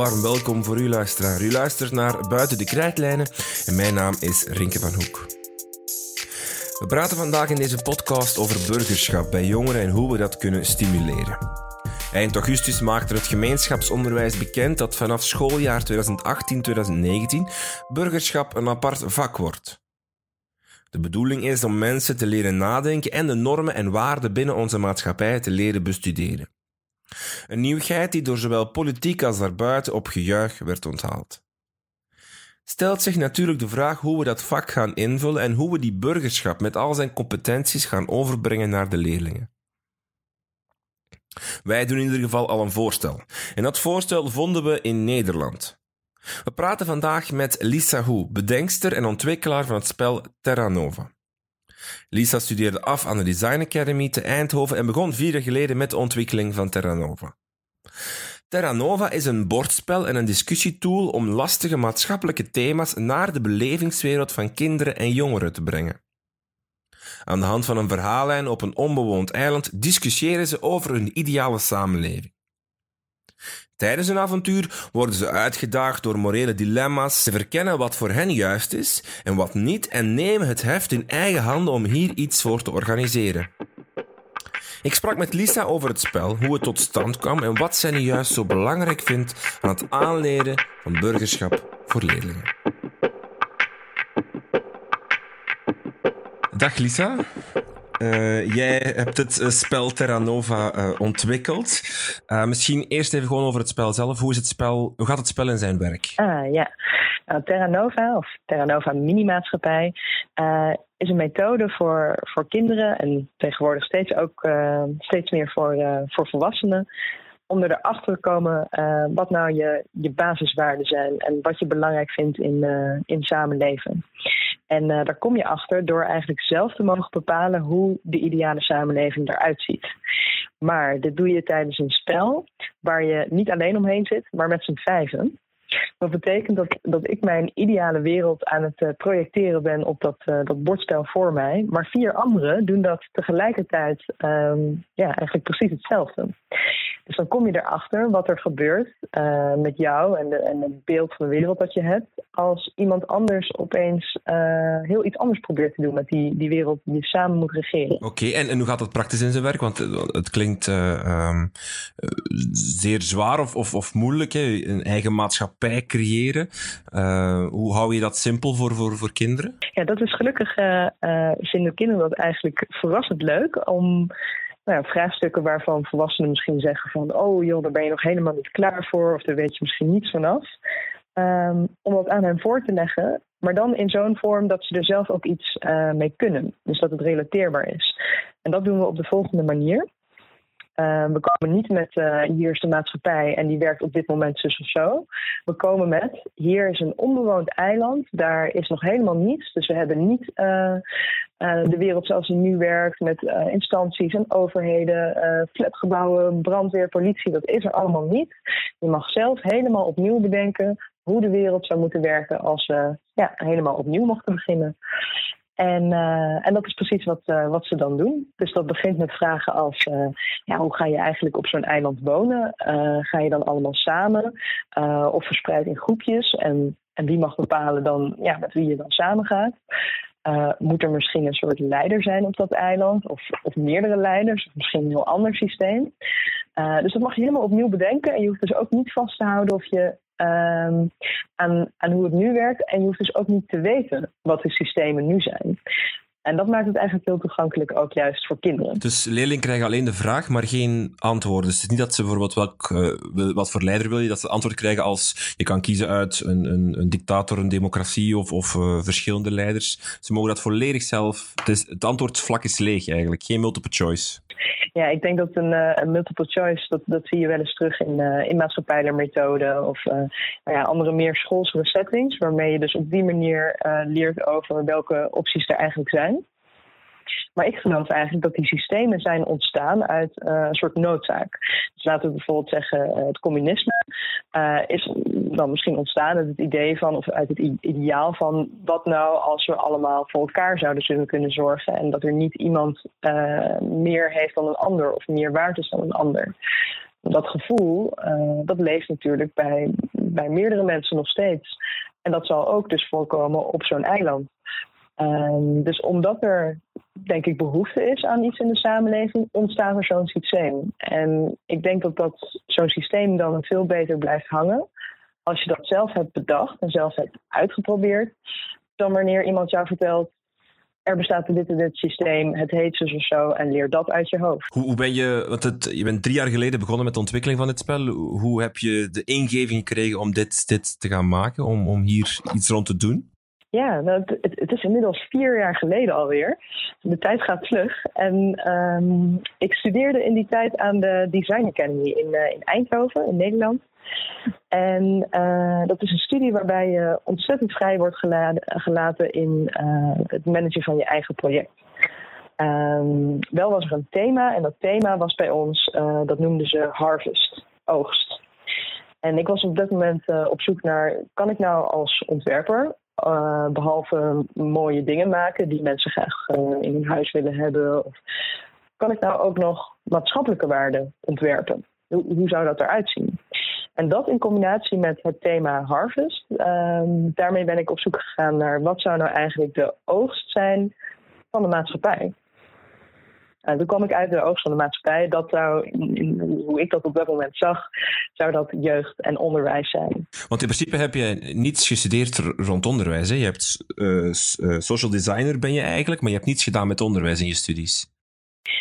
warm welkom voor u luisteraar. U luistert naar Buiten de Krijtlijnen en mijn naam is Rinke van Hoek. We praten vandaag in deze podcast over burgerschap bij jongeren en hoe we dat kunnen stimuleren. Eind augustus maakte het gemeenschapsonderwijs bekend dat vanaf schooljaar 2018-2019 burgerschap een apart vak wordt. De bedoeling is om mensen te leren nadenken en de normen en waarden binnen onze maatschappij te leren bestuderen. Een nieuwigheid die door zowel politiek als daarbuiten op gejuich werd onthaald. Stelt zich natuurlijk de vraag hoe we dat vak gaan invullen en hoe we die burgerschap met al zijn competenties gaan overbrengen naar de leerlingen. Wij doen in ieder geval al een voorstel. En dat voorstel vonden we in Nederland. We praten vandaag met Lisa Hu, bedenkster en ontwikkelaar van het spel Terra Nova. Lisa studeerde af aan de Design Academy te Eindhoven en begon vier jaar geleden met de ontwikkeling van Terra Nova. Terra Nova is een bordspel en een discussietool om lastige maatschappelijke thema's naar de belevingswereld van kinderen en jongeren te brengen. Aan de hand van een verhaallijn op een onbewoond eiland discussiëren ze over hun ideale samenleving. Tijdens hun avontuur worden ze uitgedaagd door morele dilemma's. Ze verkennen wat voor hen juist is en wat niet en nemen het heft in eigen handen om hier iets voor te organiseren. Ik sprak met Lisa over het spel, hoe het tot stand kwam en wat zij nu juist zo belangrijk vindt aan het aanleren van burgerschap voor leerlingen. Dag Lisa. Uh, jij hebt het uh, spel Terra Nova uh, ontwikkeld. misschien eerst even gewoon over het spel zelf. Hoe, is het spel, hoe gaat het spel in zijn werk? Ah, ja. Nou, Terra Nova, of Terra Nova Minimaatschappij, is een methode voor, voor kinderen en tegenwoordig steeds ook steeds meer voor, voor volwassenen om erachter te komen wat nou je, je basiswaarden zijn en wat je belangrijk vindt in, in samenleven. En uh, daar kom je achter door eigenlijk zelf te mogen bepalen hoe de ideale samenleving eruit ziet. Maar dit doe je tijdens een spel waar je niet alleen omheen zit, maar met z'n vijven. Dat betekent dat, dat ik mijn ideale wereld aan het uh, projecteren ben op dat, uh, dat bordspel voor mij. Maar vier anderen doen dat tegelijkertijd um, ja, eigenlijk precies hetzelfde. Dus dan kom je erachter wat er gebeurt uh, met jou en, de, en het beeld van de wereld dat je hebt. Als iemand anders opeens heel iets anders probeert te doen met die, die wereld die je samen moet regeren. Oké, en, en hoe gaat dat praktisch in zijn werk? Want het klinkt um, zeer zwaar of, of, of moeilijk, hè? een eigen maatschappij maatschappij creëren. Uh, hoe hou je dat simpel voor, voor, voor kinderen? Ja, dat is gelukkig uh, uh, vinden kinderen dat eigenlijk verrassend leuk om nou ja, vraagstukken waarvan volwassenen misschien zeggen van oh joh, daar ben je nog helemaal niet klaar voor of daar weet je misschien niets vanaf. Um, om dat aan hen voor te leggen, maar dan in zo'n vorm dat ze er zelf ook iets mee kunnen. Dus dat het relateerbaar is. En dat doen we op de volgende manier. Uh, we komen niet met uh, hier is de maatschappij en die werkt op dit moment zus of zo. We komen met hier is een onbewoond eiland, daar is nog helemaal niets. Dus we hebben niet uh, de wereld zoals die nu werkt met instanties en overheden, flatgebouwen, brandweer, politie. Dat is er allemaal niet. Je mag zelf helemaal opnieuw bedenken hoe de wereld zou moeten werken als we ja, helemaal opnieuw mochten beginnen. En, uh, en dat is precies wat, uh, wat ze dan doen. Dus dat begint met vragen als: uh, ja, hoe ga je eigenlijk op zo'n eiland wonen? ga je dan allemaal samen of verspreid in groepjes? En, en wie mag bepalen dan ja, met wie je dan samen gaat? moet er misschien een soort leider zijn op dat eiland? Of, of meerdere leiders? Of misschien een heel ander systeem? dus dat mag je helemaal opnieuw bedenken. En je hoeft dus ook niet vast te houden of je um, aan, aan hoe het nu werkt. En je hoeft dus ook niet te weten wat de systemen nu zijn. En dat maakt het eigenlijk heel toegankelijk ook juist voor kinderen. Dus leerlingen krijgen alleen de vraag, maar geen antwoorden. Dus het is niet dat ze bijvoorbeeld welk, uh, wat voor leider wil je, dat ze antwoord krijgen als je kan kiezen uit een, een, een dictator, een democratie of, of uh, verschillende leiders. Ze mogen dat volledig zelf. Het, is, het antwoordvlak is leeg eigenlijk, geen multiple choice. Ja, ik denk dat een, uh, een multiple choice, dat, dat zie je wel eens terug in, in maatschappijleermethoden of nou ja, andere meer schoolse settings, waarmee je dus op die manier leert over welke opties er eigenlijk zijn. Maar ik geloof eigenlijk dat die systemen zijn ontstaan uit uh, een soort noodzaak. Dus laten we bijvoorbeeld zeggen, uh, het communisme uh, is dan misschien ontstaan uit het idee van, of uit het ideaal van, wat nou als we allemaal voor elkaar zouden kunnen zorgen en dat er niet iemand meer heeft dan een ander of meer waard is dan een ander. dat gevoel, dat leeft natuurlijk bij, bij meerdere mensen nog steeds. En dat zal ook dus voorkomen op zo'n eiland. Ehm, dus omdat er, denk ik, behoefte is aan iets in de samenleving, ontstaat er zo'n systeem. En ik denk dat, dat zo'n systeem dan veel beter blijft hangen als je dat zelf hebt bedacht en zelf hebt uitgeprobeerd, dan wanneer iemand jou vertelt. Er bestaat dit en dit systeem, het heet dus of zo, en leer dat uit je hoofd. Hoe, hoe ben je, want het, je bent drie jaar geleden begonnen met de ontwikkeling van dit spel. Hoe heb je de ingeving gekregen om dit, dit te gaan maken, om, om hier iets rond te doen? Ja, nou, het, is inmiddels vier jaar geleden alweer. De tijd gaat vlug. En um, ik studeerde in die tijd aan de Design Academy in, uh, in Eindhoven, in Nederland. En uh, dat is een studie waarbij je ontzettend vrij wordt gelaten in uh, het managen van je eigen project. Um, wel was er een thema en dat thema was bij ons, dat noemden ze harvest, oogst. En ik was op dat moment op zoek naar, kan ik nou als ontwerper uh, behalve mooie dingen maken die mensen graag uh, in hun huis willen hebben? Of kan ik nou ook nog maatschappelijke waarden ontwerpen? Hoe, hoe zou dat eruit zien? En dat in combinatie met het thema harvest, uh, daarmee ben ik op zoek gegaan naar wat zou nou eigenlijk de oogst zijn van de maatschappij. En toen kwam ik uit de oogst van de maatschappij. Dat zou, in, hoe ik dat op dat moment zag, zou dat jeugd en onderwijs zijn. Want in principe heb je niets gestudeerd rond onderwijs. Hè? Je hebt uh, social designer ben je eigenlijk, maar je hebt niets gedaan met onderwijs in je studies.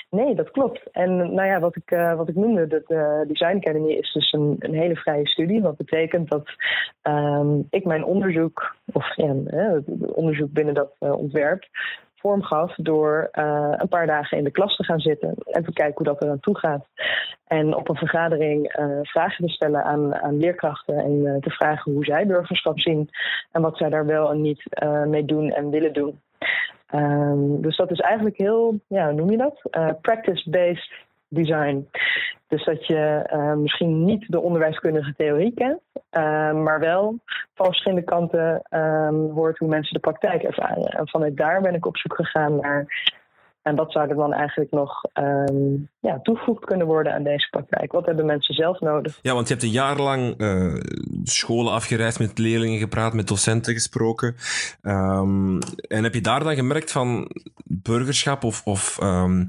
Nee, dat klopt. En nou ja, wat ik, uh, wat ik noemde, de uh, Design Academy is dus een, een hele vrije studie. Wat betekent dat um, ik mijn onderzoek, of ja, onderzoek binnen dat uh, ontwerp, vorm gaf door uh, een paar dagen in de klas te gaan zitten en te kijken hoe dat er aan toe gaat. En op een vergadering uh, vragen te stellen aan, aan leerkrachten en uh, te vragen hoe zij burgerschap zien en wat zij daar wel en niet mee doen en willen doen. Um, dus dat is eigenlijk heel, ja, hoe noem je dat? Practice-based design. Dus dat je uh, misschien niet de onderwijskundige theorie kent, uh, maar wel van verschillende kanten hoort hoe mensen de praktijk ervaren. En vanuit daar ben ik op zoek gegaan naar en dat zou er dan eigenlijk nog um, ja, toegevoegd kunnen worden aan deze praktijk. Wat hebben mensen zelf nodig? Ja, want je hebt een jaar lang uh, scholen afgereisd, met leerlingen gepraat, met docenten gesproken. Um, en heb je daar dan gemerkt van burgerschap of, of um,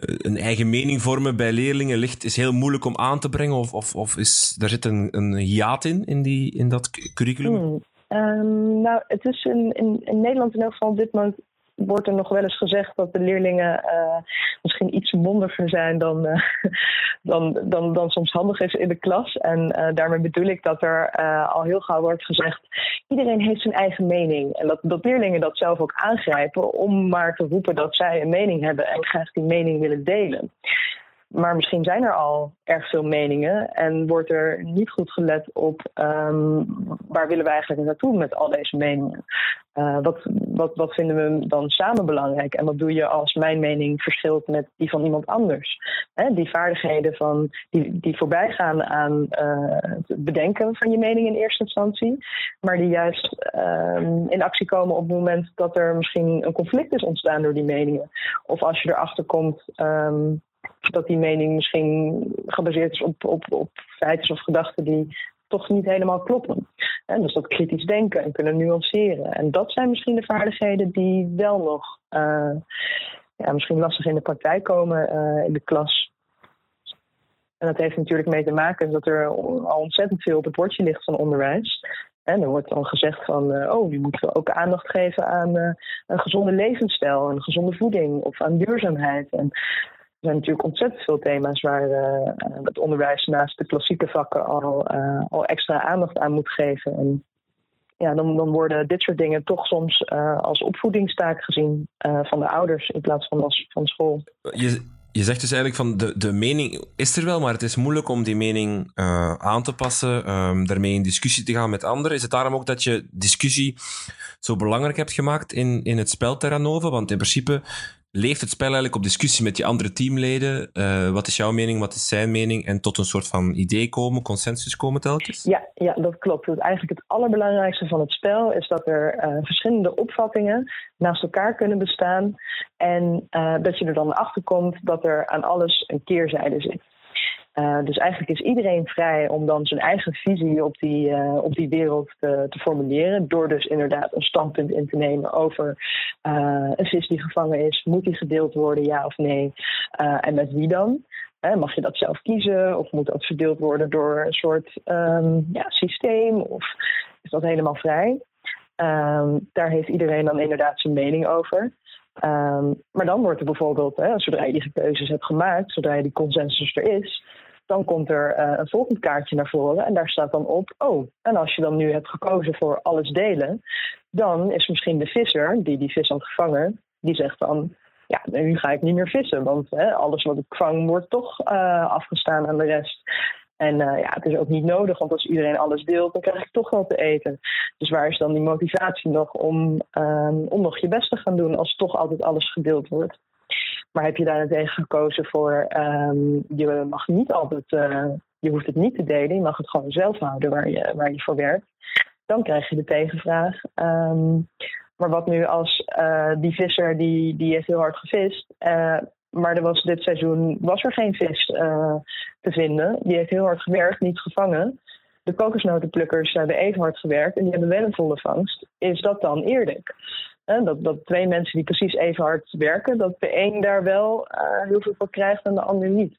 een eigen mening vormen bij leerlingen ligt, is heel moeilijk om aan te brengen? Of, of, of is, daar zit een, een hiaat in, in, die, in dat curriculum? Hmm. Um, nou, het is in, in, in Nederland in elk geval op dit moment wordt er nog wel eens gezegd dat de leerlingen uh, misschien iets mondiger zijn dan, uh, dan, dan, dan soms handig is in de klas. En uh, daarmee bedoel ik dat er al heel gauw wordt gezegd: iedereen heeft zijn eigen mening. En dat, dat leerlingen dat zelf ook aangrijpen om maar te roepen dat zij een mening hebben en graag die mening willen delen. Maar misschien zijn er al erg veel meningen en wordt er niet goed gelet op um, waar willen we eigenlijk naartoe met al deze meningen. Uh, wat, wat, wat vinden we dan samen belangrijk en wat doe je als mijn mening verschilt met die van iemand anders? He, die vaardigheden van, die, die voorbij gaan aan uh, het bedenken van je mening in eerste instantie, maar die juist um, in actie komen op het moment dat er misschien een conflict is ontstaan door die meningen. Of als je erachter komt. Um, dat die mening misschien gebaseerd is op, op, op feiten of gedachten die toch niet helemaal kloppen. En dus dat kritisch denken en kunnen nuanceren. En dat zijn misschien de vaardigheden die wel nog uh, ja, misschien lastig in de praktijk komen uh, in de klas. En dat heeft natuurlijk mee te maken dat er al ontzettend veel op het bordje ligt van onderwijs. En er wordt dan gezegd van, uh, oh, je moet ook aandacht geven aan een gezonde levensstijl, een gezonde voeding of aan duurzaamheid. En er zijn natuurlijk ontzettend veel thema's waar uh, het onderwijs naast de klassieke vakken al, uh, al extra aandacht aan moet geven. En ja, dan, dan worden dit soort dingen toch soms als opvoedingstaak gezien van de ouders in plaats van als van school. Je, je zegt dus eigenlijk van de, de mening is er wel, maar het is moeilijk om die mening aan te passen, um, daarmee in discussie te gaan met anderen. Is het daarom ook dat je discussie zo belangrijk hebt gemaakt in, in het spel Terra Nova? Want in principe leeft het spel eigenlijk op discussie met je andere teamleden? Uh, wat is jouw mening, wat is zijn mening? En tot een soort van idee komen, consensus komen telkens? Ja, ja dat klopt. Eigenlijk het allerbelangrijkste van het spel is dat er uh, verschillende opvattingen naast elkaar kunnen bestaan. En uh, dat je er dan achter komt dat er aan alles een keerzijde zit. Uh, dus eigenlijk is iedereen vrij om dan zijn eigen visie op die, uh, op die wereld te, te, formuleren. Door dus inderdaad een standpunt in te nemen over uh, een vis die gevangen is. Moet die gedeeld worden, ja of nee? en met wie dan? mag je dat zelf kiezen? Of moet dat verdeeld worden door een soort um, ja, systeem? Of is dat helemaal vrij? Um, daar heeft iedereen dan inderdaad zijn mening over. Um, maar dan wordt er bijvoorbeeld, hè, zodra je die keuzes hebt gemaakt, zodra je die consensus er is, dan komt er uh, een volgend kaartje naar voren en daar staat dan op: Oh, en als je dan nu hebt gekozen voor alles delen, dan is misschien de visser die die vis had gevangen, die zegt dan: Ja, nu ga ik niet meer vissen, want hè, alles wat ik vang wordt toch uh, afgestaan aan de rest. En uh, ja, het is ook niet nodig, want als iedereen alles deelt, dan krijg ik toch wel te eten. Dus waar is dan die motivatie nog om, um, om nog je best te gaan doen als toch altijd alles gedeeld wordt? Maar heb je daarentegen gekozen voor, um, je mag niet altijd, uh, je hoeft het niet te delen, je mag het gewoon zelf houden waar je, waar je voor werkt. Dan krijg je de tegenvraag. Um, maar wat nu als uh, die visser die, die heeft heel hard gevist, uh, maar er was dit seizoen was er geen vis te vinden. Die heeft heel hard gewerkt, niet gevangen. De kokosnotenplukkers hebben even hard gewerkt en die hebben wel een volle vangst. Is dat dan eerlijk? Dat, dat twee mensen die precies even hard werken, dat de een daar wel uh, heel veel voor krijgt en de ander niet.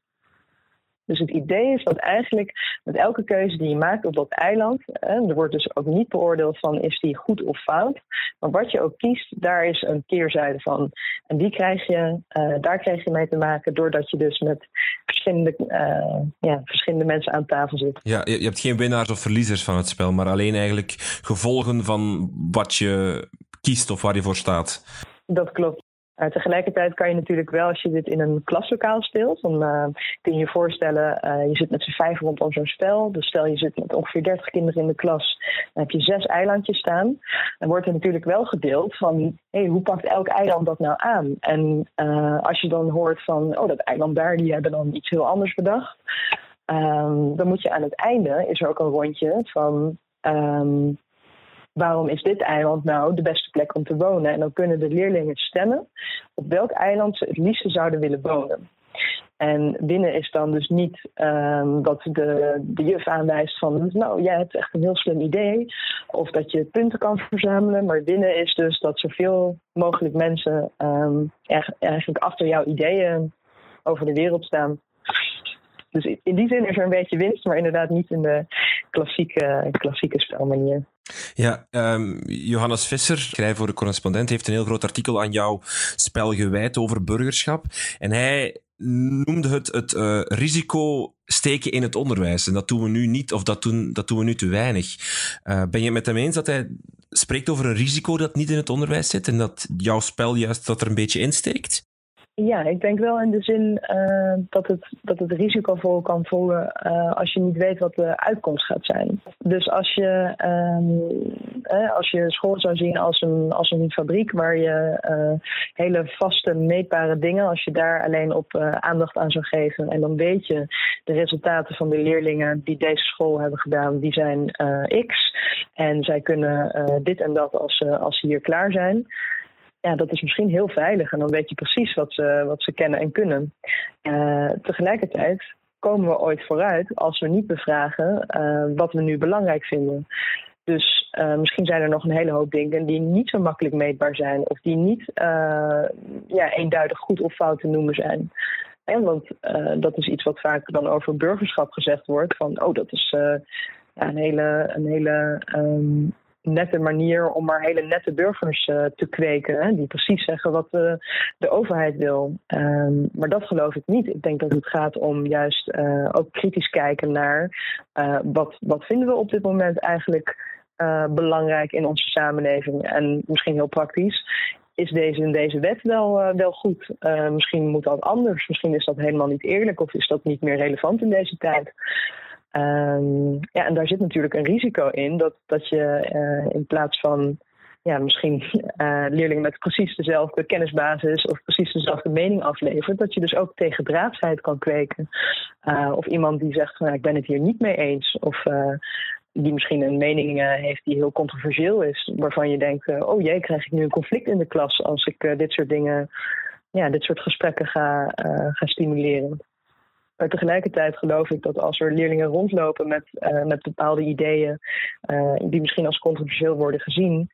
Dus het idee is dat eigenlijk met elke keuze die je maakt op dat eiland, hè, er wordt dus ook niet beoordeeld van is die goed of fout, maar wat je ook kiest, daar is een keerzijde van. En die krijg je, uh, daar krijg je mee te maken doordat je dus met verschillende, uh, ja, verschillende mensen aan tafel zit. Ja, je hebt geen winnaars of verliezers van het spel, maar alleen eigenlijk gevolgen van wat je kiest of waar je voor staat. Dat klopt. Uh, tegelijkertijd kan je natuurlijk wel, als je dit in een klaslokaal speelt, dan uh, kun je je voorstellen, uh, je zit met z'n vijf rondom zo'n spel. Dus stel je zit met ongeveer 30 kinderen in de klas, dan heb je zes eilandjes staan. Dan wordt er natuurlijk wel gedeeld van, hey, hoe pakt elk eiland dat nou aan? En als je dan hoort van, oh, dat eiland daar, die hebben dan iets heel anders bedacht. Um, dan moet je aan het einde, is er ook een rondje van, um, waarom is dit eiland nou de beste plek om te wonen? En dan kunnen de leerlingen stemmen op welk eiland ze het liefste zouden willen wonen. En winnen is dan dus niet dat de, de juf aanwijst van, nou, jij hebt echt een heel slim idee. Of dat je punten kan verzamelen. Maar winnen is dus dat zoveel mogelijk mensen um, eigenlijk achter jouw ideeën over de wereld staan. Dus in die zin is er een beetje winst, maar inderdaad niet in de klassieke, klassieke spelmanier. Ja, um, Johannes Visser, schrijver voor de correspondent, heeft een heel groot artikel aan jouw spel gewijd over burgerschap. En hij noemde het het uh, risico steken in het onderwijs. En dat doen we nu niet, of dat doen, dat doen we nu te weinig. Uh, ben je het met hem eens dat hij spreekt over een risico dat niet in het onderwijs zit en dat jouw spel juist dat er een beetje insteekt? Ja, ik denk wel in de zin uh, dat, het, dat het risicovol kan voelen uh, als je niet weet wat de uitkomst gaat zijn. Dus als je, um, eh, als je school zou zien als een, als een fabriek waar je hele vaste meetbare dingen, als je daar alleen op aandacht aan zou geven en dan weet je de resultaten van de leerlingen die deze school hebben gedaan, die zijn X. En zij kunnen dit en dat als, als ze hier klaar zijn ja, dat is misschien heel veilig en dan weet je precies wat ze, wat ze kennen en kunnen. Uh, tegelijkertijd komen we ooit vooruit als we niet bevragen uh, wat we nu belangrijk vinden. Dus uh, misschien zijn er nog een hele hoop dingen die niet zo makkelijk meetbaar zijn of die niet ja, eenduidig goed of fout te noemen zijn. En want dat is iets wat vaak dan over burgerschap gezegd wordt: van oh, dat is een hele, een hele um, nette manier om maar hele nette burgers uh, te kweken. Hè, die precies zeggen wat de, de overheid wil. Um, maar dat geloof ik niet. Ik denk dat het gaat om juist uh, ook kritisch kijken naar wat, wat vinden we op dit moment eigenlijk belangrijk in onze samenleving. En misschien heel praktisch. Is deze in deze wet wel, wel goed? misschien moet dat anders. Misschien is dat helemaal niet eerlijk of is dat niet meer relevant in deze tijd. Um, ja, en daar zit natuurlijk een risico in dat, dat je uh, in plaats van ja, misschien uh, leerlingen met precies dezelfde kennisbasis of precies dezelfde mening aflevert, dat je dus ook tegen draadsheid kan kweken. Uh, of iemand die zegt, nou, ik ben het hier niet mee eens. Of die misschien een mening heeft die heel controversieel is, waarvan je denkt, oh jee, krijg ik nu een conflict in de klas als ik dit soort dingen, ja, dit soort gesprekken ga, ga stimuleren. Maar tegelijkertijd geloof ik dat als er leerlingen rondlopen met, met bepaalde ideeën, die misschien als controversieel worden gezien,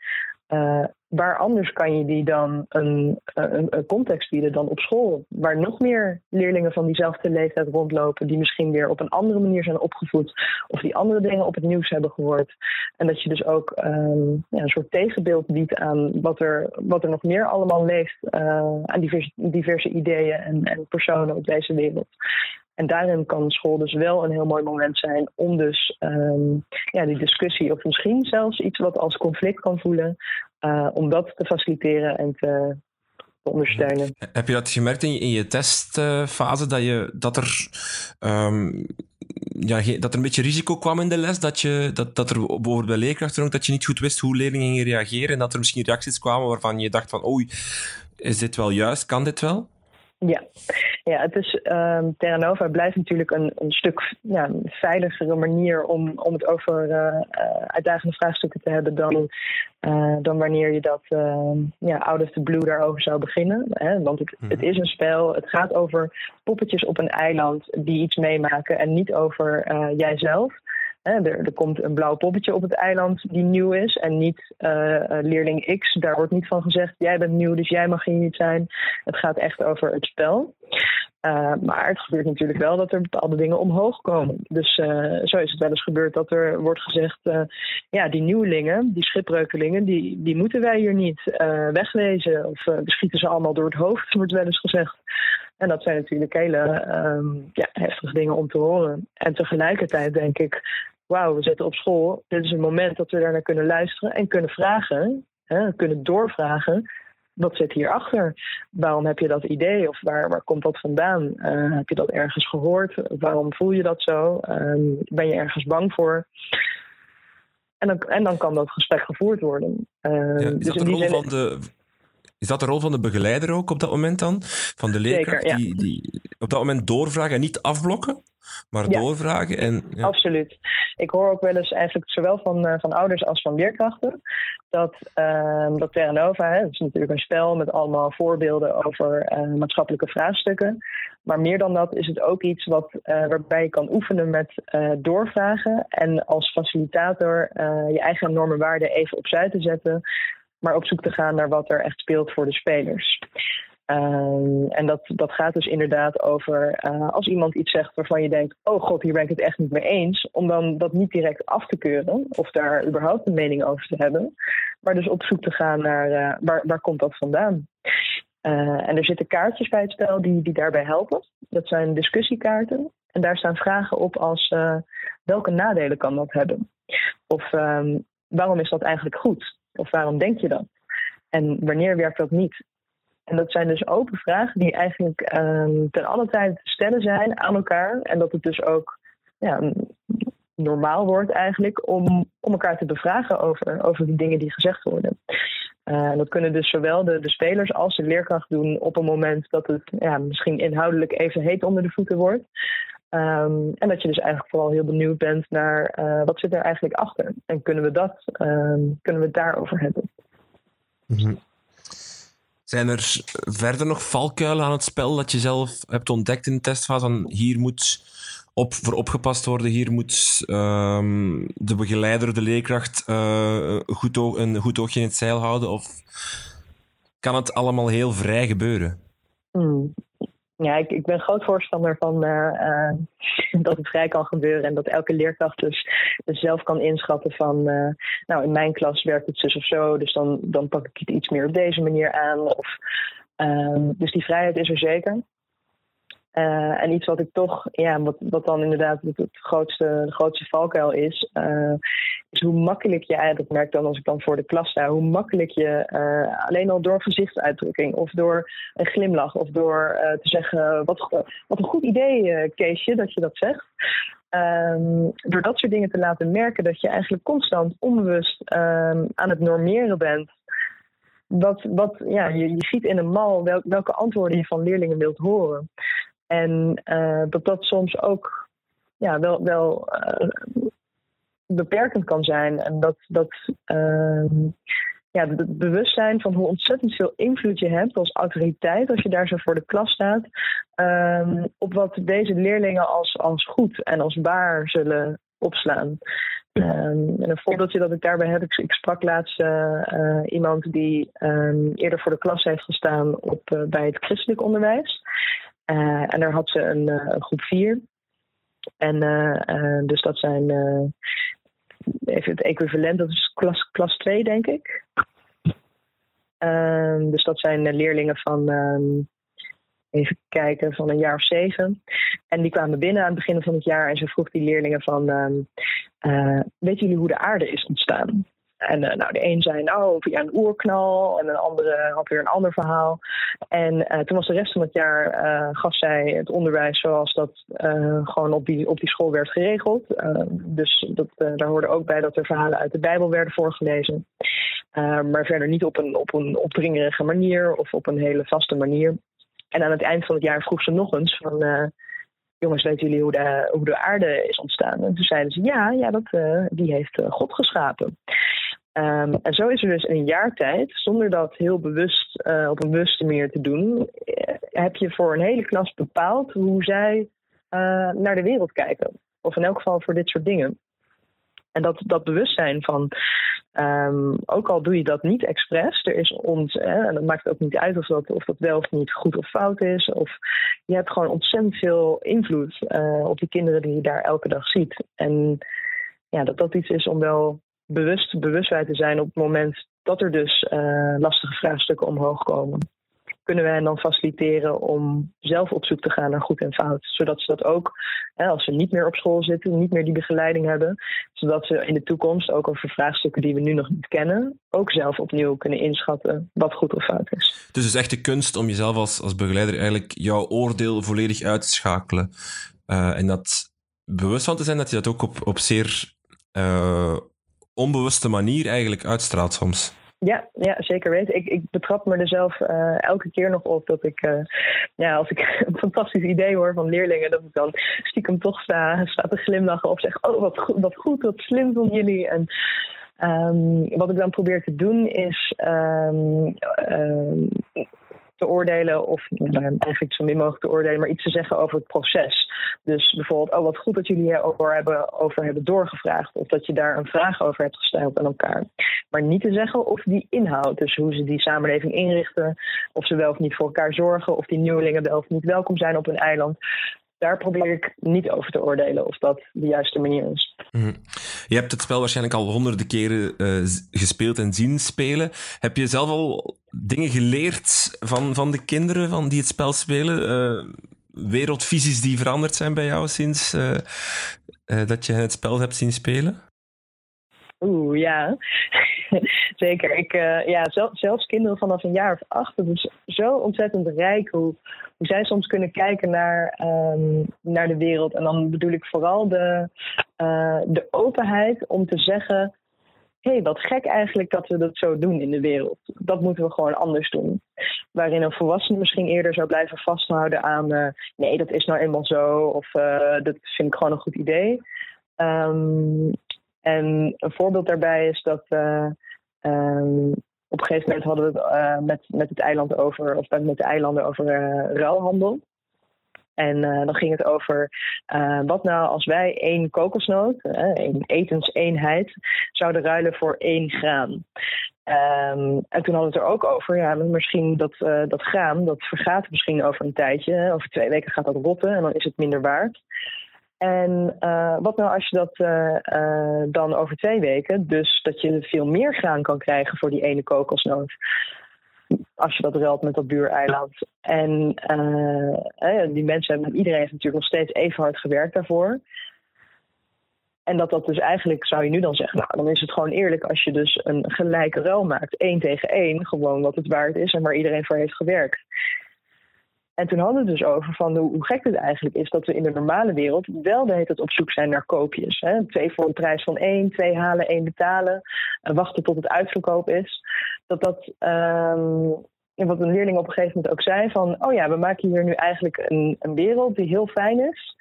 uh, waar anders kan je die dan een, een, context bieden dan op school? Waar nog meer leerlingen van diezelfde leeftijd rondlopen, die misschien weer op een andere manier zijn opgevoed, of die andere dingen op het nieuws hebben gehoord. En dat je dus ook um, ja, een soort tegenbeeld biedt aan wat er, wat er nog meer allemaal leeft aan diverse, diverse ideeën en, en personen op deze wereld. En daarin kan school dus wel een heel mooi moment zijn om dus um, ja, die discussie, of misschien zelfs iets wat als conflict kan voelen, uh, om dat te faciliteren en te, te, ondersteunen. Heb je dat gemerkt in je, in je testfase, dat, je, dat, er, um, ja, dat er een beetje risico kwam in de les? Dat, je, dat, dat er bijvoorbeeld bij leerkrachten ook dat je niet goed wist hoe leerlingen gingen reageren en dat er misschien reacties kwamen waarvan je dacht van oei, is dit wel juist? Kan dit wel? Ja, ja het is, um, Terra Nova blijft natuurlijk een, een stuk ja, veiligere manier om, om het over uh, uitdagende vraagstukken te hebben dan, uh, dan wanneer je dat uh, ja, out of the blue daarover zou beginnen. Hè? Want het, het mhm. is een spel, het gaat over poppetjes op een eiland die iets meemaken en niet over jijzelf. Er, er, komt een blauw poppetje op het eiland die nieuw is en niet uh, leerling X. Daar wordt niet van gezegd, jij bent nieuw, dus jij mag hier niet zijn. Het gaat echt over het spel. Uh, maar het gebeurt natuurlijk wel dat er bepaalde dingen omhoog komen. Dus zo is het wel eens gebeurd dat er wordt gezegd: ja, die nieuwelingen, die schipbreukelingen, die, die moeten wij hier niet wegwezen. Of we schieten ze allemaal door het hoofd, wordt wel eens gezegd. En dat zijn natuurlijk hele um, ja, heftige dingen om te horen. En tegelijkertijd denk ik: wauw, we zitten op school. Dit is een moment dat we daar naar kunnen luisteren en kunnen vragen, hè, kunnen doorvragen. Wat zit hierachter? Waarom heb je dat idee? Of waar, waar komt dat vandaan? Uh, heb je dat ergens gehoord? Waarom voel je dat zo? Uh, ben je ergens bang voor? En dan, en dan kan dat gesprek gevoerd worden. Uh, ja, is, dus dat rol van de, is dat de rol van de begeleider ook op dat moment dan? Van de leerkracht Zeker, ja. die, die op dat moment doorvragen en niet afblokken? maar doorvragen. En, ja. Absoluut. Ik hoor ook wel eens eigenlijk zowel van, uh, van ouders als van leerkrachten dat, uh, dat Terra Nova, hè, is natuurlijk een spel met allemaal voorbeelden over uh, maatschappelijke vraagstukken. Maar meer dan dat is het ook iets wat, uh, waarbij je kan oefenen met doorvragen en als facilitator je eigen normen waarden even opzij te zetten, maar op zoek te gaan naar wat er echt speelt voor de spelers. Um, en dat, dat gaat dus inderdaad over uh, als iemand iets zegt waarvan je denkt: oh god, hier ben ik het echt niet mee eens. Om dan dat niet direct af te keuren of daar überhaupt een mening over te hebben. Maar dus op zoek te gaan naar uh, waar, waar komt dat vandaan. Uh, en er zitten kaartjes bij het spel die, die daarbij helpen. Dat zijn discussiekaarten. En daar staan vragen op als welke nadelen kan dat hebben? Of um, waarom is dat eigenlijk goed? Of waarom denk je dat? En wanneer werkt dat niet? En dat zijn dus open vragen die eigenlijk um, ten alle tijd stellen zijn aan elkaar. En dat het dus ook ja, normaal wordt eigenlijk om, om elkaar te bevragen over, over die dingen die gezegd worden. Uh, dat kunnen dus zowel de, de spelers als de leerkracht doen op een moment dat het ja, misschien inhoudelijk even heet onder de voeten wordt. Um, en dat je dus eigenlijk vooral heel benieuwd bent naar uh, wat zit er eigenlijk achter. En kunnen we dat, um, kunnen we het daarover hebben. Mm -hmm. Zijn er verder nog valkuilen aan het spel dat je zelf hebt ontdekt in de testfase? Van hier moet op, voor opgepast worden, hier moet um, de begeleider, de leerkracht uh, goed een goed oogje in het zeil houden? Of kan het allemaal heel vrij gebeuren? Hmm. Ja, ik, ik ben groot voorstander van uh, uh, dat het vrij kan gebeuren en dat elke leerkracht dus, dus zelf kan inschatten van, uh, nou in mijn klas werkt het zus of zo, dus dan, dan pak ik het iets meer op deze manier aan. Of, um, dus die vrijheid is er zeker. Uh, en iets wat ik toch, ja, wat, wat dan inderdaad het, grootste, de grootste valkuil is, uh, is hoe makkelijk je, dat merk dan als ik dan voor de klas sta, hoe makkelijk je uh, alleen al door gezichtsuitdrukking of door een glimlach of door te zeggen, wat, wat een goed idee, Keesje, dat je dat zegt. Um, door dat soort dingen te laten merken dat je eigenlijk constant onbewust um, aan het normeren bent. Wat, wat, ja, je, je ziet in een mal wel, welke antwoorden je van leerlingen wilt horen. En uh, dat dat soms ook ja, wel, wel uh, beperkend kan zijn. En dat, dat uh, ja, het bewustzijn van hoe ontzettend veel invloed je hebt als autoriteit, als je daar zo voor de klas staat, um, op wat deze leerlingen als, als goed en als waar zullen opslaan. Um, en een voorbeeldje dat ik daarbij heb, ik, sprak laatst uh, iemand die eerder voor de klas heeft gestaan op, bij het christelijk onderwijs. En daar had ze een, een groep vier. En dus dat zijn even het equivalent, dat is klas, klas 2, denk ik. Um, dus dat zijn leerlingen van, um, even kijken, van een jaar of zeven. En die kwamen binnen aan het begin van het jaar en ze vroeg die leerlingen van, uh, jullie hoe de aarde is ontstaan? En uh, nou, de een zei, nou, via een oerknal. En een andere had weer een ander verhaal. En uh, toen was de rest van het jaar, uh, gaf zij het onderwijs zoals dat gewoon op die, op die school werd geregeld. dus dat, daar hoorde ook bij dat er verhalen uit de Bijbel werden voorgelezen. maar verder niet op een, op een opdringerige manier of op een hele vaste manier. En aan het eind van het jaar vroeg ze nog eens van jongens, weten jullie hoe de, hoe de aarde is ontstaan? En toen zeiden ze, ja, ja dat, die heeft God geschapen. Um, en zo is er dus in een jaar tijd, zonder dat heel bewust uh, op een bewuste manier te doen, heb je voor een hele klas bepaald hoe zij naar de wereld kijken. Of in elk geval voor dit soort dingen. En dat, dat bewustzijn van, um, ook al doe je dat niet expres, er is ons, en dat maakt ook niet uit of dat, of dat wel of niet goed of fout is. Of je hebt gewoon ontzettend veel invloed op die kinderen die je daar elke dag ziet. En ja, dat dat iets is om wel bewust bewustheid te zijn op het moment dat er dus uh, lastige vraagstukken omhoog komen kunnen we hen dan faciliteren om zelf op zoek te gaan naar goed en fout. Zodat ze dat ook, hè, als ze niet meer op school zitten, niet meer die begeleiding hebben, zodat ze in de toekomst ook over vraagstukken die we nu nog niet kennen, ook zelf opnieuw kunnen inschatten wat goed of fout is. Dus het is echt de kunst om jezelf als, als begeleider eigenlijk jouw oordeel volledig uit te schakelen. Uh, en dat bewust van te zijn dat je dat ook op, op zeer uh, onbewuste manier eigenlijk uitstraalt soms. Ja, ja, zeker weten. Ik, ik betrap me er zelf uh, elke keer nog op dat ik, uh, ja, als ik een fantastisch idee hoor van leerlingen, dat ik dan stiekem toch sta, sta te glimlachen of zeg, oh wat goed, wat, goed, wat slim van jullie. En um, wat ik dan probeer te doen is um, te oordelen, of eigenlijk zo min mogelijk te oordelen, maar iets te zeggen over het proces. Dus bijvoorbeeld, oh wat goed dat jullie hierover hebben, over hebben doorgevraagd, of dat je daar een vraag over hebt gesteld aan elkaar. Maar niet te zeggen of die inhoud, dus hoe ze die samenleving inrichten, of ze wel of niet voor elkaar zorgen, of die nieuwelingen wel of niet welkom zijn op een eiland daar probeer ik niet over te oordelen of dat de juiste manier is. Mhm. Je hebt het spel waarschijnlijk al honderden keren uh, gespeeld en zien spelen. Heb je zelf al dingen geleerd van, van de kinderen van die het spel spelen? Uh, wereldvisies die veranderd zijn bij jou sinds uh, dat je het spel hebt zien spelen? Oeh, ja. Zeker. Ik, uh, ja, zelfs kinderen vanaf een jaar of acht. Het is zo ontzettend rijk hoe, zij soms kunnen kijken naar, um, naar de wereld. En dan bedoel ik vooral de, uh, de openheid om te zeggen: hé, hey, wat gek eigenlijk dat we dat zo doen in de wereld. Dat moeten we gewoon anders doen. Waarin een volwassene misschien eerder zou blijven vasthouden aan: uh, nee, dat is nou eenmaal zo. Of dat vind ik gewoon een goed idee. Um, en een voorbeeld daarbij is dat uh, um, op een gegeven moment hadden we het uh, met, met het eiland over, of met de eilanden over uh, ruilhandel. En dan ging het over wat nou als wij één kokosnoot, één etenseenheid, zouden ruilen voor één graan. Um, en toen hadden we het er ook over, ja, misschien dat, dat graan, dat vergaat misschien over een tijdje. Over twee weken gaat dat rotten en dan is het minder waard. En uh, wat nou als je dat uh, uh, dan over twee weken, dus dat je veel meer graan kan krijgen voor die ene kokosnoot. Als je dat ruilt met dat buureiland. En die mensen hebben, iedereen heeft natuurlijk nog steeds even hard gewerkt daarvoor. En dat dat dus eigenlijk, zou je nu dan zeggen, nou dan is het gewoon eerlijk als je dus een gelijke ruil maakt. één tegen één, gewoon wat het waard is en waar iedereen voor heeft gewerkt. En toen hadden we het dus over van hoe, gek het eigenlijk is dat we in de normale wereld wel de hele tijd op zoek zijn naar koopjes. Hè? Twee voor een prijs van één, twee halen, één betalen, en wachten tot het uitverkoop is. Dat dat, um, wat een leerling op een gegeven moment ook zei van, oh ja, we maken hier nu eigenlijk een, een wereld die heel fijn is.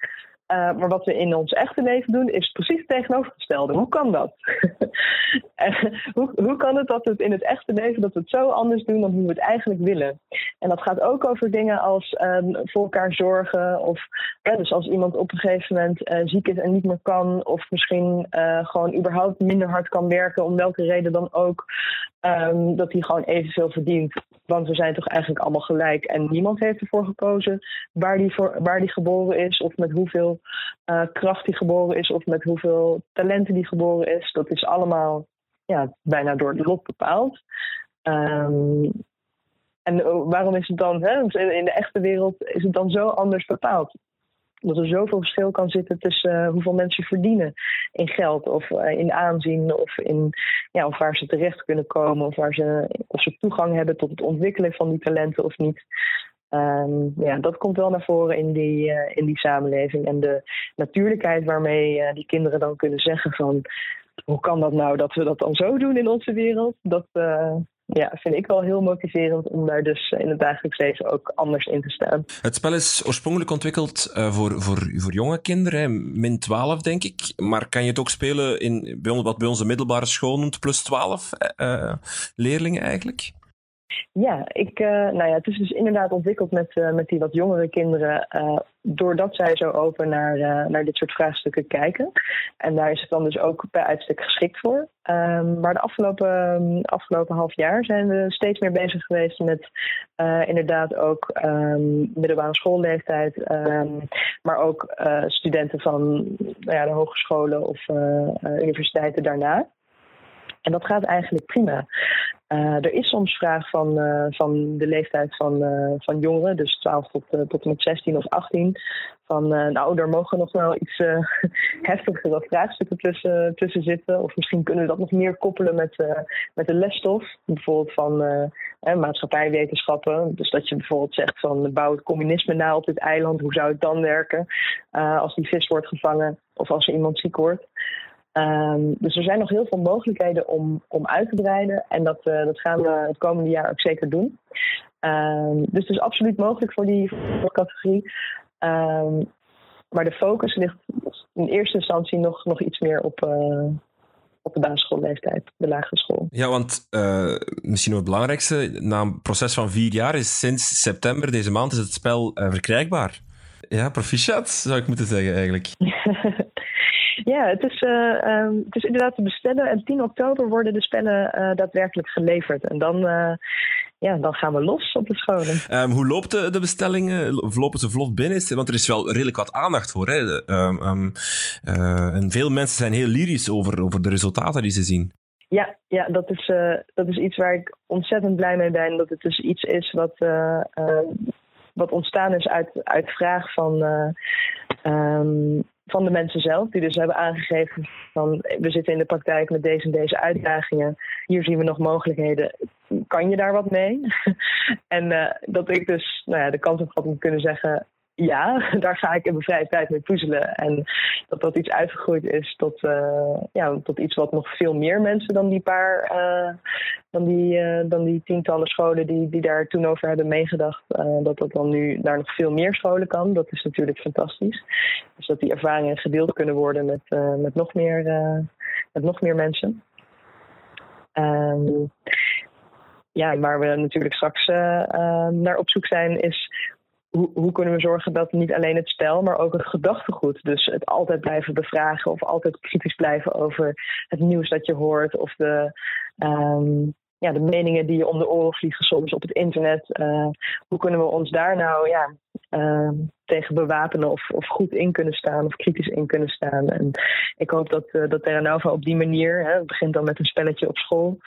Maar wat we in ons echte leven doen, is precies het tegenovergestelde. Hoe kan dat? hoe, hoe kan het dat we het in het echte leven dat we het zo anders doen dan hoe we het eigenlijk willen? En dat gaat ook over dingen als um, voor elkaar zorgen. Of dus als iemand op een gegeven moment uh, ziek is en niet meer kan, of misschien gewoon überhaupt minder hard kan werken, om welke reden dan ook, um, dat hij gewoon evenveel verdient. Want we zijn toch eigenlijk allemaal gelijk en niemand heeft ervoor gekozen waar die, geboren is, of met hoeveel uh, kracht die geboren is, of met hoeveel talenten die geboren is. Dat is allemaal ja, bijna door het lot bepaald. Um, en waarom is het dan, hè, in de echte wereld is het dan zo anders bepaald? Dat er zoveel verschil kan zitten tussen uh, hoeveel mensen verdienen in geld of uh, in aanzien of, in, ja, of waar ze terecht kunnen komen of, waar ze, of ze toegang hebben tot het ontwikkelen van die talenten of niet. Um, ja, dat komt wel naar voren in die, uh, in die samenleving. En de natuurlijkheid waarmee die kinderen dan kunnen zeggen van hoe kan dat nou dat we dat dan zo doen in onze wereld? Dat, ja, vind ik wel heel motiverend om daar dus in het dagelijks leven ook anders in te staan. Het spel is oorspronkelijk ontwikkeld uh, voor, voor, voor jonge kinderen, min 12 denk ik. Maar kan je het ook spelen in bij ons, wat bij onze middelbare school noemt plus 12 uh, leerlingen eigenlijk? Ja, ik, uh, nou ja, het is dus inderdaad ontwikkeld met, uh, met die wat jongere kinderen, uh, doordat zij zo open naar, naar dit soort vraagstukken kijken. En daar is het dan dus ook bij uitstek geschikt voor. Um, maar de afgelopen, afgelopen half jaar zijn we steeds meer bezig geweest met inderdaad ook um, middelbare schoolleeftijd, um, maar ook studenten van nou ja, de hogescholen of universiteiten daarna. En dat gaat eigenlijk prima. Uh, er is soms vraag van, uh, van de leeftijd van, uh, van jongeren, dus 12 tot, tot en met 16 of 18. Van nou, er mogen nog wel iets heftigere vraagstukken tussen, tussen zitten. Of misschien kunnen we dat nog meer koppelen met, met de lesstof. Bijvoorbeeld van maatschappijwetenschappen. Dus dat je bijvoorbeeld zegt van bouw het communisme na op dit eiland. Hoe zou het dan werken als die vis wordt gevangen of als er iemand ziek wordt? Um, dus er zijn nog heel veel mogelijkheden om, om uit te breiden. En dat, uh, dat gaan we het komende jaar ook zeker doen. Um, dus het is absoluut mogelijk voor die, voor categorie. Um, maar de focus ligt in eerste instantie nog, nog iets meer op, uh, op de basisschoolleeftijd, de lagere school. Ja, want uh, misschien nog het belangrijkste, na een proces van vier jaar is sinds september deze maand is het spel verkrijgbaar. Ja, proficiat zou ik moeten zeggen eigenlijk. Ja, het is, uh, um, het is inderdaad te bestellen. En 10 oktober worden de spellen uh, daadwerkelijk geleverd. En dan, uh, ja, dan gaan we los op de scholen. Um, hoe loopt de, de bestellingen? Lopen ze vlot binnen? Want er is wel redelijk wat aandacht voor. Hè? Um, en veel mensen zijn heel lyrisch over, over de resultaten die ze zien. Ja, ja dat, is, dat is iets waar ik ontzettend blij mee ben. Dat het dus iets is wat, wat ontstaan is uit, uit vraag van van de mensen zelf, die dus hebben aangegeven van we zitten in de praktijk met deze en deze uitdagingen. Hier zien we nog mogelijkheden. Kan je daar wat mee? en uh, dat ik dus nou ja, de kans heb gehad om te kunnen zeggen ja, daar ga ik in mijn vrije tijd mee puzzelen. En dat dat iets uitgegroeid is tot, uh, ja, tot iets wat nog veel meer mensen dan die paar, uh, dan, die, uh, dan die tientallen scholen die, die daar toen over hebben meegedacht, dat dat dan nu naar nog veel meer scholen kan. Dat is natuurlijk fantastisch. Dus dat die ervaringen gedeeld kunnen worden met, met, nog, meer, met nog meer mensen. Um, ja, waar we natuurlijk straks naar op zoek zijn, is hoe, kunnen we zorgen dat niet alleen het spel, maar ook het gedachtegoed. Dus het altijd blijven bevragen of altijd kritisch blijven over het nieuws dat je hoort of de, um, ja, de meningen die je om de oren vliegen soms op het internet. Uh, hoe kunnen we ons daar nou ja, uh, tegen bewapenen of, of goed in kunnen staan of kritisch in kunnen staan. En ik hoop dat, uh, dat Terra op die manier, hè, het begint dan met een spelletje op school,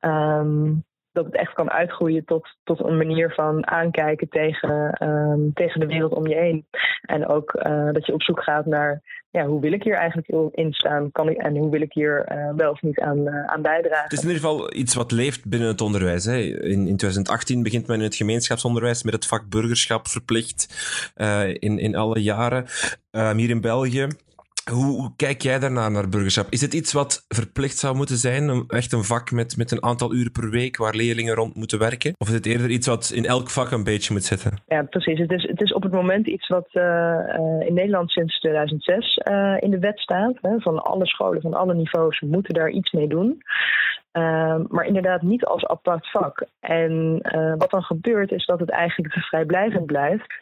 um, dat het echt kan uitgroeien tot, tot een manier van aankijken tegen, um, tegen de wereld om je heen. En ook uh, dat je op zoek gaat naar ja, hoe wil ik hier eigenlijk in staan kan ik, en hoe wil ik hier uh, wel of niet aan, uh, aan bijdragen. Het is in ieder geval iets wat leeft binnen het onderwijs. Hè. In, in 2018 begint men in het gemeenschapsonderwijs met het vak burgerschap verplicht in, in alle jaren. hier in België Hoe, kijk jij daarnaar, naar burgerschap? Is het iets wat verplicht zou moeten zijn? Echt een vak met, met een aantal uren per week waar leerlingen rond moeten werken? Of is het eerder iets wat in elk vak een beetje moet zitten? Ja, precies. Het is, het is op het moment iets wat uh, in Nederland sinds 2006 uh, in de wet staat. Hè, van alle scholen, van alle niveaus moeten daar iets mee doen. Maar inderdaad niet als apart vak. En wat dan gebeurt is dat het eigenlijk vrijblijvend blijft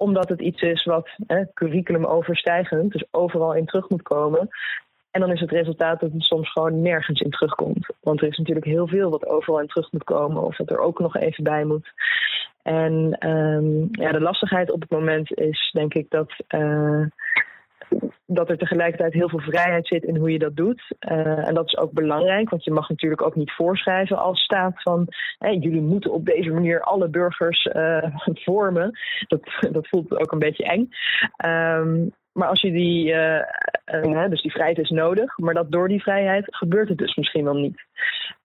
omdat het iets is wat hè, curriculum overstijgend, dus overal in terug moet komen. En dan is het resultaat dat het soms gewoon nergens in terugkomt. Want er is natuurlijk heel veel wat overal in terug moet komen, of dat er ook nog even bij moet. En um, ja, de lastigheid op het moment is, denk ik, dat. Uh, dat er tegelijkertijd heel veel vrijheid zit in hoe je dat doet. Uh, en dat is ook belangrijk, want je mag natuurlijk ook niet voorschrijven als staat van jullie moeten op deze manier alle burgers uh, vormen. Dat, dat voelt ook een beetje eng. Um, maar als je die, uh, dus die vrijheid is nodig, maar dat door die vrijheid gebeurt het dus misschien wel niet.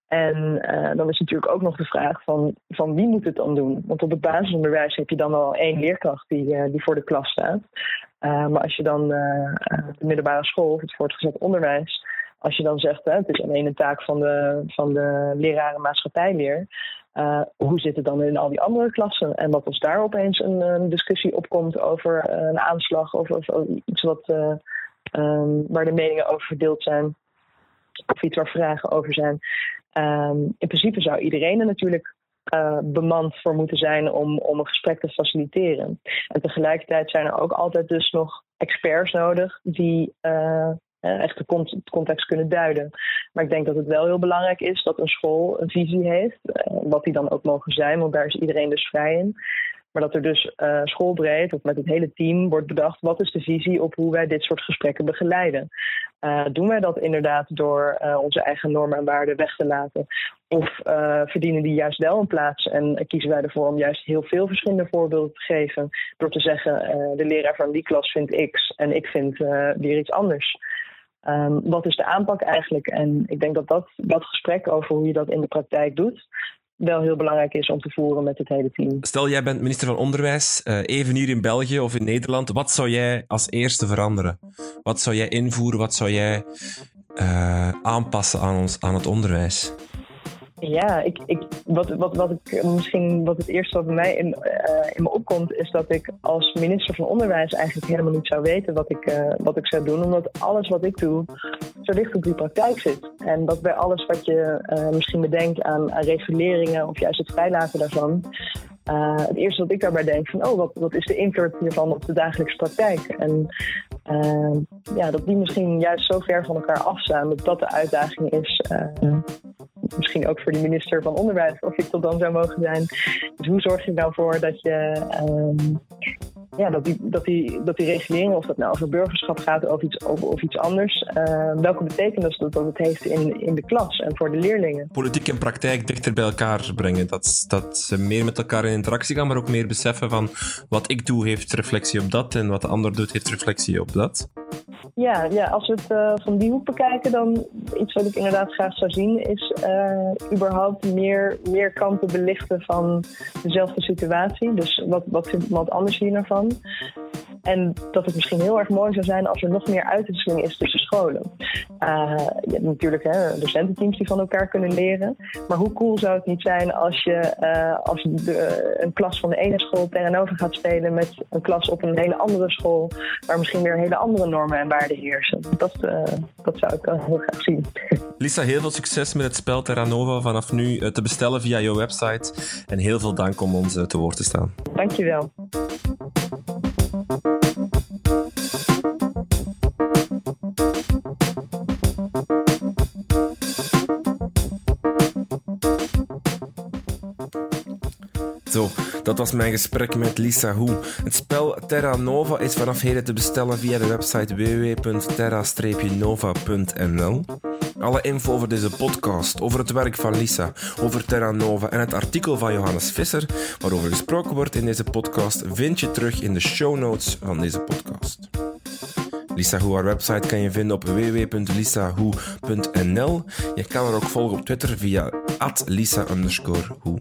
En uh, dan is natuurlijk ook nog de vraag van, van wie moet het dan doen? Want op het basisonderwijs heb je dan al één leerkracht die, uh, die voor de klas staat. Uh, maar als je dan de middelbare school, het voortgezet onderwijs, als je dan zegt hè, het is alleen een taak van de, van de leraren maatschappijleer, hoe zit het dan in al die andere klassen? En wat als daar opeens een, een discussie opkomt over een aanslag of, of iets wat, um, waar de meningen over verdeeld zijn, of iets waar vragen over zijn. Um, in principe zou iedereen er natuurlijk uh, bemand voor moeten zijn om, om een gesprek te faciliteren. En tegelijkertijd zijn er ook altijd dus nog experts nodig die uh, echt de context kunnen duiden. Maar ik denk dat het wel heel belangrijk is dat een school een visie heeft, uh, wat die dan ook mogen zijn, want daar is iedereen dus vrij in. Maar dat er dus uh, schoolbreed of met het hele team wordt bedacht wat is de visie op hoe wij dit soort gesprekken begeleiden. Uh, doen wij dat inderdaad door uh, onze eigen normen en waarden weg te laten? Of verdienen die juist wel een plaats en kiezen wij ervoor om juist heel veel verschillende voorbeelden te geven? Door te zeggen, de leraar van die klas vindt X en ik vind weer iets anders. Um, wat is de aanpak eigenlijk? En ik denk dat, dat dat gesprek over hoe je dat in de praktijk doet, wel heel belangrijk is om te voeren met het hele team. Stel, jij bent minister van Onderwijs, uh, even hier in België of in Nederland. Wat zou jij als eerste veranderen? Wat zou jij invoeren? Wat zou jij uh, aanpassen aan, ons, aan het onderwijs? Ja, ik, ik, wat, wat, wat, ik, misschien wat het eerste wat bij mij in, uh, in me opkomt, is dat ik als minister van Onderwijs eigenlijk helemaal niet zou weten wat ik, uh, wat ik zou doen. Omdat alles wat ik doe zo dicht op die praktijk zit. En dat bij alles wat je misschien bedenkt aan, aan reguleringen of juist het vrijlaten daarvan, het eerste wat ik daarbij denk van, oh, wat, wat is de invloed hiervan op de dagelijkse praktijk? En ja, dat die misschien juist zo ver van elkaar afstaan, dat dat de uitdaging is. Misschien ook voor de minister van Onderwijs, of ik tot dan zou mogen zijn. Dus hoe zorg je nou voor dat je um, ja, dat, die, dat, die, dat of dat nou over burgerschap gaat of iets, of, of iets anders, uh, welke betekenis dat, dat het heeft in, in de klas en voor de leerlingen. Politiek en praktijk dichter bij elkaar brengen. Dat, dat ze meer met elkaar in interactie gaan, maar ook meer beseffen van wat ik doe heeft reflectie op dat en wat de ander doet heeft reflectie op dat. Ja, ja als we het uh, van die hoek bekijken, dan iets wat ik inderdaad graag zou zien, is uh, überhaupt meer, meer kanten belichten van dezelfde situatie. Dus wat, wat vindt iemand anders hier nou van? En dat het misschien heel erg mooi zou zijn als er nog meer uitwisseling is tussen scholen. Uh, je hebt natuurlijk hè, docententeams die van elkaar kunnen leren. Maar hoe cool zou het niet zijn als je uh, als de, een klas van de ene school tegenover gaat spelen met een klas op een hele andere school, waar misschien weer hele andere normen en waarden heersen. Dat, uh, dat zou ik heel graag zien. Lisa, heel veel succes met het spel Terra Nova vanaf nu te bestellen via jouw website. En heel veel dank om ons te woord te staan. Dankjewel. Dat was mijn gesprek met Lisa Hoe. Het spel Terra Nova is vanaf heden te bestellen via de website www.terra-nova.nl. Alle info over deze podcast, over het werk van Lisa, over Terra Nova en het artikel van Johannes Visser, waarover gesproken wordt in deze podcast, vind je terug in de show notes van deze podcast. Lisa Hoe, haar website kan je vinden op www.lisahoe.nl. Je kan haar ook volgen op Twitter via @lisa_hoe.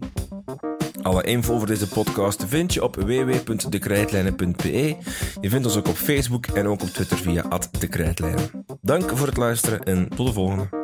Alle info over deze podcast vind je op www.dekrijtlijnen.be. Je vindt ons ook op Facebook en ook op Twitter via @dekrijtlijnen. Dank voor het luisteren en tot de volgende.